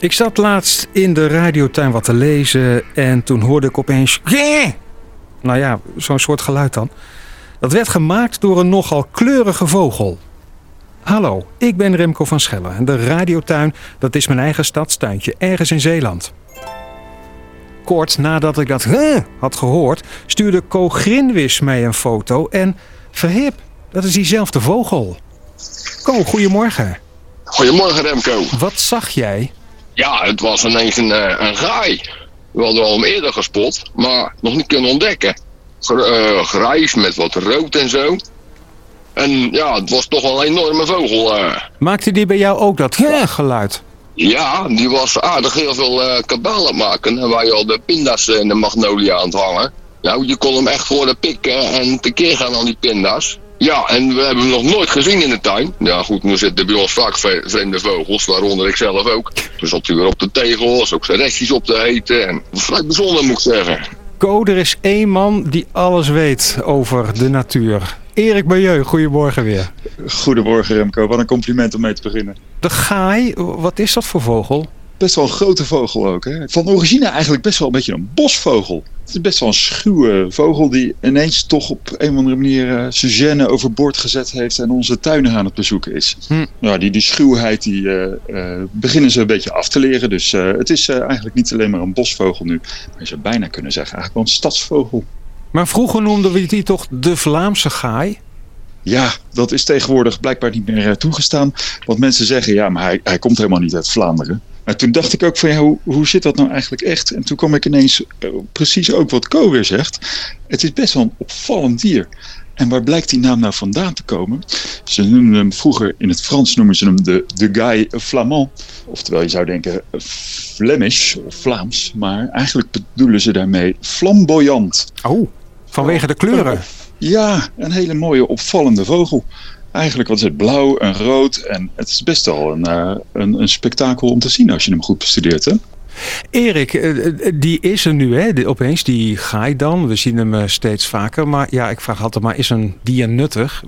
Ik zat laatst in de radiotuin wat te lezen en toen hoorde ik opeens. Nou ja, zo'n soort geluid dan. Dat werd gemaakt door een nogal kleurige vogel. Hallo, ik ben Remco van Schellen en de radiotuin, dat is mijn eigen stadstuintje ergens in Zeeland. Kort nadat ik dat had gehoord, stuurde Co Grinwis mij een foto en verhip, dat is diezelfde vogel. Co, goedemorgen. Goedemorgen Remco. Wat zag jij? Ja, het was ineens een, eh, een gaai. We hadden al hem eerder gespot, maar nog niet kunnen ontdekken. Gr eh, grijs met wat rood en zo. En ja, het was toch wel een enorme vogel. eh. Maakte die bij jou ook dat geluid? Ja, die was aardig heel veel kabaal aan het maken. En waar je al de pinda's en de magnolia aan het hangen. Nou, je kon hem echt voor de pikken en tekeer gaan aan die pinda's. Ja, en we hebben hem nog nooit gezien in de tuin. Ja goed, nu zitten bij ons vaak vre- vreemde vogels, waaronder ik zelf ook. Dus zat hij weer op de tegels, ook zijn restjes op te eten. En vrij bijzonder moet ik zeggen. Co, er is één man die alles weet over de natuur. Erik Bajeu, goedemorgen weer. Goedemorgen Remco, wat een compliment om mee te beginnen. De gaai, wat is dat voor vogel? Best wel een grote vogel ook. Hè? Van origine eigenlijk best wel een beetje een bosvogel. Het is best wel een schuwe vogel die ineens toch op een of andere manier eh, zijn overboord gezet heeft en onze tuinen aan het bezoeken is. Hm. Nou, die, die schuwheid die, eh, eh, beginnen ze een beetje af te leren. Dus het is eigenlijk niet alleen maar een bosvogel nu. Maar je zou bijna kunnen zeggen eigenlijk wel een stadsvogel. Maar vroeger noemden we die toch de Vlaamse gaai? Ja, dat is tegenwoordig blijkbaar niet meer toegestaan. Want mensen zeggen, ja, maar hij, hij komt helemaal niet uit Vlaanderen. Maar toen dacht ik ook van, ja, hoe, hoe zit dat nou eigenlijk echt? En toen kwam ik ineens eh, precies ook wat Co weer zegt. Het is best wel een opvallend dier. En waar blijkt die naam nou vandaan te komen? Ze noemden hem vroeger, in het Frans noemen ze hem de, de Guy Flamand. Oftewel, je zou denken eh, Flemish of Vlaams. Maar eigenlijk bedoelen ze daarmee flamboyant. Oh, vanwege de kleuren. Ja, een hele mooie opvallende vogel. Eigenlijk wat is het blauw en rood. En het is best wel een, eh, een, een spektakel om te zien als je hem goed bestudeert. Hè? Erik, eh, eh, die is er nu, hè? Opeens, die gaai dan. We zien hem steeds vaker. Maar ja, ik vraag altijd maar, is een dier nuttig?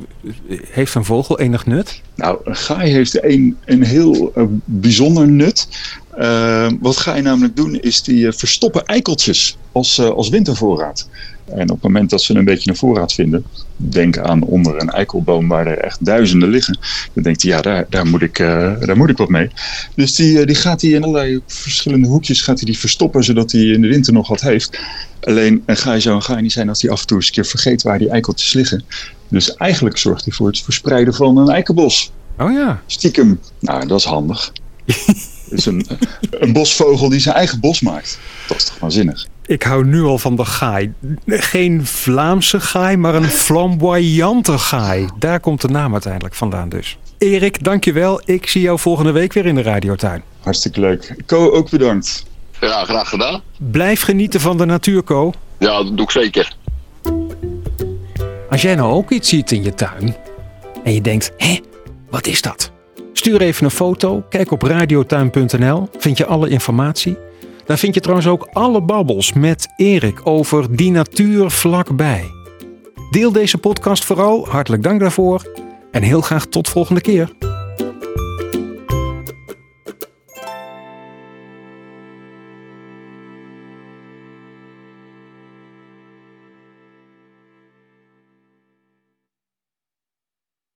Heeft een vogel enig nut? Nou, een gaai heeft een, een heel bijzonder nut. Eh, wat gaai namelijk doen is die verstoppen eikeltjes als, als wintervoorraad. En op het moment dat ze een beetje een voorraad vinden, denk aan onder een eikelboom waar er echt duizenden liggen, dan denkt hij, ja, daar, daar, moet, ik, eh, daar moet ik wat mee. Dus die, eh, die gaat hij in allerlei verschillende hoekjes gaat hij die verstoppen, zodat hij in de winter nog wat heeft. Alleen een gaai zou een gaai niet zijn als hij af en toe eens een keer vergeet waar die eikeltjes liggen. Dus eigenlijk zorgt hij voor het verspreiden van een eikenbos. Oh ja. Stiekem. Nou, dat is handig. Is een, een bosvogel die zijn eigen bos maakt. Dat is toch waanzinnig? Ik hou nu al van de gaai. Geen Vlaamse gaai, maar een flamboyante gaai. Daar komt de naam uiteindelijk vandaan dus. Erik, dankjewel. Ik zie jou volgende week weer in de radiotuin. Hartstikke leuk. Co, ook bedankt. Ja, graag gedaan. Blijf genieten van de natuur, Co. Ja, dat doe ik zeker. Als jij nou ook iets ziet in je tuin en je denkt, hé, wat is dat? Stuur even een foto, kijk op radiotuin.nl, vind je alle informatie. Daar vind je trouwens ook alle babbels met Erik over die natuur vlakbij. Deel deze podcast vooral, hartelijk dank daarvoor en heel graag tot volgende keer.